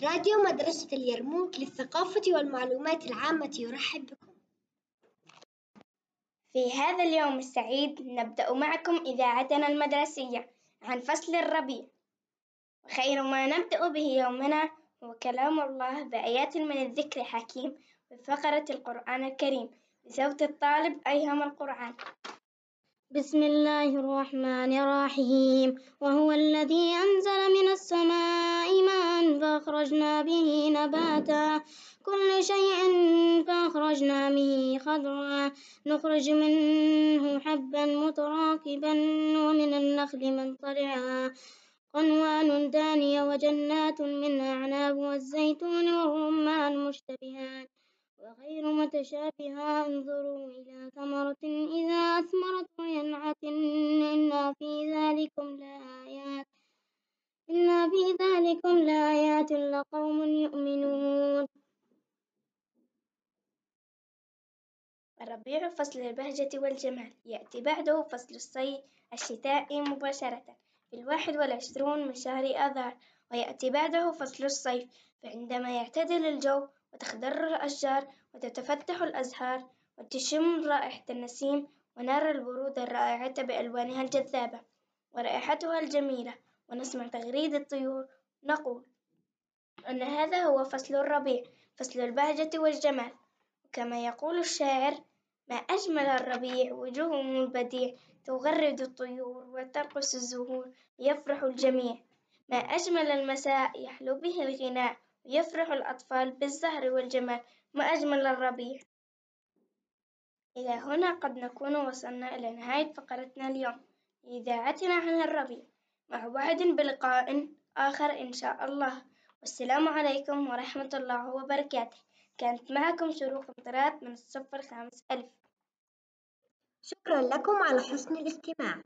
راديو مدرسة اليرموك للثقافة والمعلومات العامة يرحب بكم. في هذا اليوم السعيد نبدأ معكم إذاعتنا المدرسية عن فصل الربيع، وخير ما نبدأ به يومنا هو كلام الله بآيات من الذكر الحكيم بفقرة القرآن الكريم بصوت الطالب أيهم القرآن. بسم الله الرحمن الرحيم وهو الذي أنزل من السماء ماء فأخرجنا به نباتا. كل شيء فأخرجنا به خضرا. نخرج منه حبا متراكبا. ومن النخل منطلعا قنوان دانية وجنات من أعناب والزيتون والرمان مشتبهان وغير متشابها انظروا إلى ثمرة إذا أثمرت لقوم يؤمنون. الربيع فصل البهجة والجمال يأتي بعده فصل الصيف الشتاء مباشرة في الواحد والعشرون من شهر آذار ويأتي بعده فصل الصيف فعندما يعتدل الجو وتخضر الأشجار وتتفتح الأزهار وتشم رائحة النسيم ونرى الورود الرائعة بألوانها الجذابة ورائحتها الجميلة ونسمع تغريد الطيور نقول أن هذا هو فصل الربيع فصل البهجة والجمال. كما يقول الشاعر ما أجمل الربيع وجوههم البديع تغرد الطيور وترقص الزهور يفرح الجميع. ما أجمل المساء يحلو به الغناء ويفرح الأطفال بالزهر والجمال. ما أجمل الربيع. إلى هنا قد نكون وصلنا إلى نهاية فقرتنا اليوم. إذاعتنا عن الربيع. مع وعد بلقاء آخر إن شاء الله. والسلام عليكم ورحمة الله وبركاته كانت معكم شروق مطرات من الصف الخامس ألف شكرا لكم على حسن الاستماع.